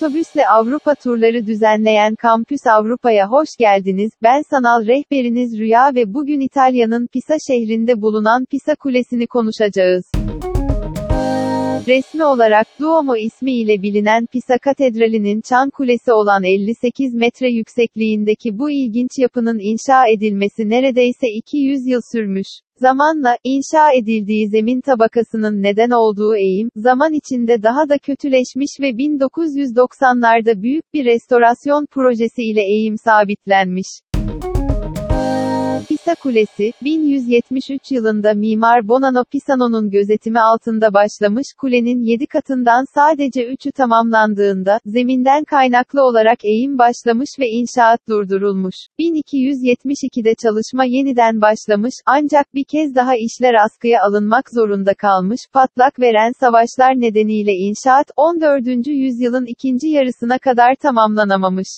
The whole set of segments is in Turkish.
Otobüsle Avrupa turları düzenleyen Kampüs Avrupa'ya hoş geldiniz. Ben sanal rehberiniz Rüya ve bugün İtalya'nın Pisa şehrinde bulunan Pisa Kulesi'ni konuşacağız. Resmi olarak Duomo ismi ile bilinen Pisa Katedrali'nin çan kulesi olan 58 metre yüksekliğindeki bu ilginç yapının inşa edilmesi neredeyse 200 yıl sürmüş. Zamanla, inşa edildiği zemin tabakasının neden olduğu eğim, zaman içinde daha da kötüleşmiş ve 1990'larda büyük bir restorasyon projesi ile eğim sabitlenmiş. Pisa Kulesi, 1173 yılında mimar Bonanno Pisano'nun gözetimi altında başlamış kulenin 7 katından sadece 3'ü tamamlandığında, zeminden kaynaklı olarak eğim başlamış ve inşaat durdurulmuş. 1272'de çalışma yeniden başlamış, ancak bir kez daha işler askıya alınmak zorunda kalmış, patlak veren savaşlar nedeniyle inşaat, 14. yüzyılın ikinci yarısına kadar tamamlanamamış.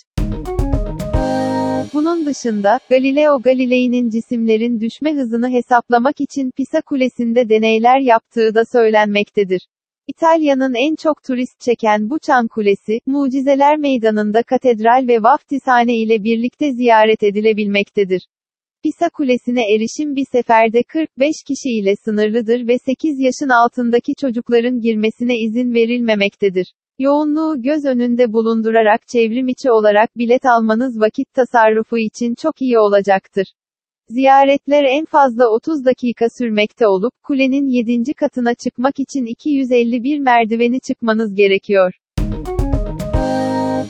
Bunun dışında, Galileo Galilei'nin cisimlerin düşme hızını hesaplamak için Pisa Kulesi'nde deneyler yaptığı da söylenmektedir. İtalya'nın en çok turist çeken bu çan kulesi, Mucizeler Meydanı'nda katedral ve vaftizhane ile birlikte ziyaret edilebilmektedir. Pisa Kulesi'ne erişim bir seferde 45 kişi ile sınırlıdır ve 8 yaşın altındaki çocukların girmesine izin verilmemektedir. Yoğunluğu göz önünde bulundurarak çevrim içi olarak bilet almanız vakit tasarrufu için çok iyi olacaktır. Ziyaretler en fazla 30 dakika sürmekte olup, kulenin 7. katına çıkmak için 251 merdiveni çıkmanız gerekiyor.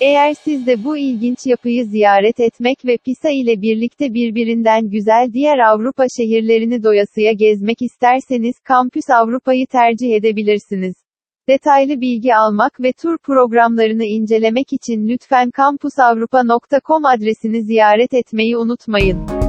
Eğer siz de bu ilginç yapıyı ziyaret etmek ve Pisa ile birlikte birbirinden güzel diğer Avrupa şehirlerini doyasıya gezmek isterseniz Kampüs Avrupa'yı tercih edebilirsiniz. Detaylı bilgi almak ve tur programlarını incelemek için lütfen kampusavrupa.com adresini ziyaret etmeyi unutmayın.